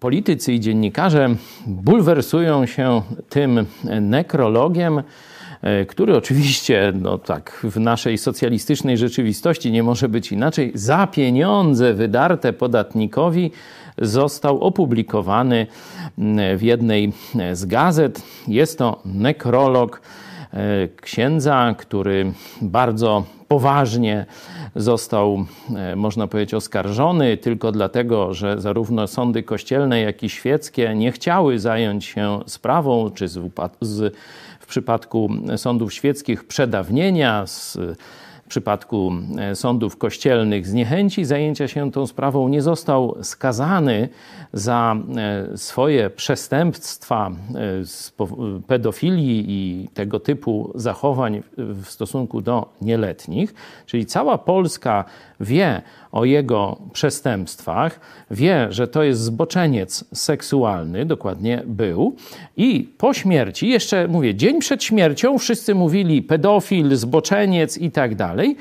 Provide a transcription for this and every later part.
politycy i dziennikarze bulwersują się tym nekrologiem, e, który oczywiście, no tak, w naszej socjalistycznej rzeczywistości nie może być inaczej, za pieniądze wydarte podatnikowi został opublikowany w jednej z gazet. Jest to nekrolog księdza, który bardzo poważnie został, e, można powiedzieć, oskarżony tylko dlatego, że zarówno sądy kościelne, jak i świeckie nie chciały zająć się sprawą, czy z, w przypadku sądów świeckich przedawnienia, z, przypadku e, sądów kościelnych zniechęci zajęcia się tą sprawą, nie został skazany za e, swoje przestępstwa e, pedofilii i tego typu zachowań w stosunku do nieletnich. Czyli cała Polska wie o jego przestępstwach, wie, że to jest zboczeniec seksualny, dokładnie był, i po śmierci, jeszcze mówię, dzień przed śmiercią wszyscy mówili pedofil, zboczeniec i tak dalej.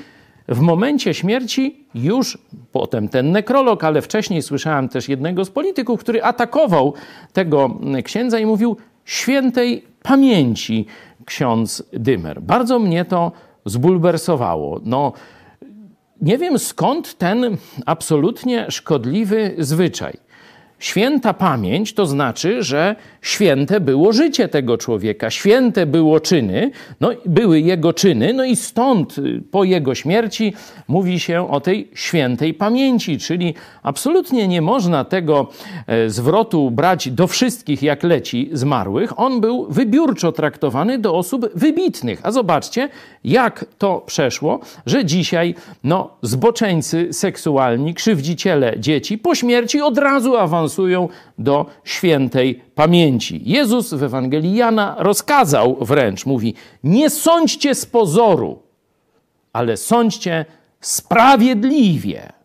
W momencie śmierci już potem ten nekrolog, ale wcześniej słyszałem też jednego z polityków, który atakował tego księdza i mówił świętej pamięci ksiądz Dymer. Bardzo mnie to zbulwersowało. No, nie wiem skąd ten absolutnie szkodliwy zwyczaj. Święta pamięć to znaczy, że święte było życie tego człowieka, święte było czyny, no, były jego czyny, no i stąd y, po jego śmierci mówi się o tej świętej pamięci, czyli absolutnie nie można tego e, zwrotu brać do wszystkich jak leci zmarłych. On był wybiórczo traktowany do osób wybitnych. A zobaczcie, jak to przeszło, że dzisiaj no, zboczeńcy seksualni, krzywdziciele dzieci po śmierci od razu awansują do świętej pamięci. Jezus w Ewangelii Jana rozkazał wręcz, mówi: Nie sądźcie z pozoru, ale sądźcie sprawiedliwie.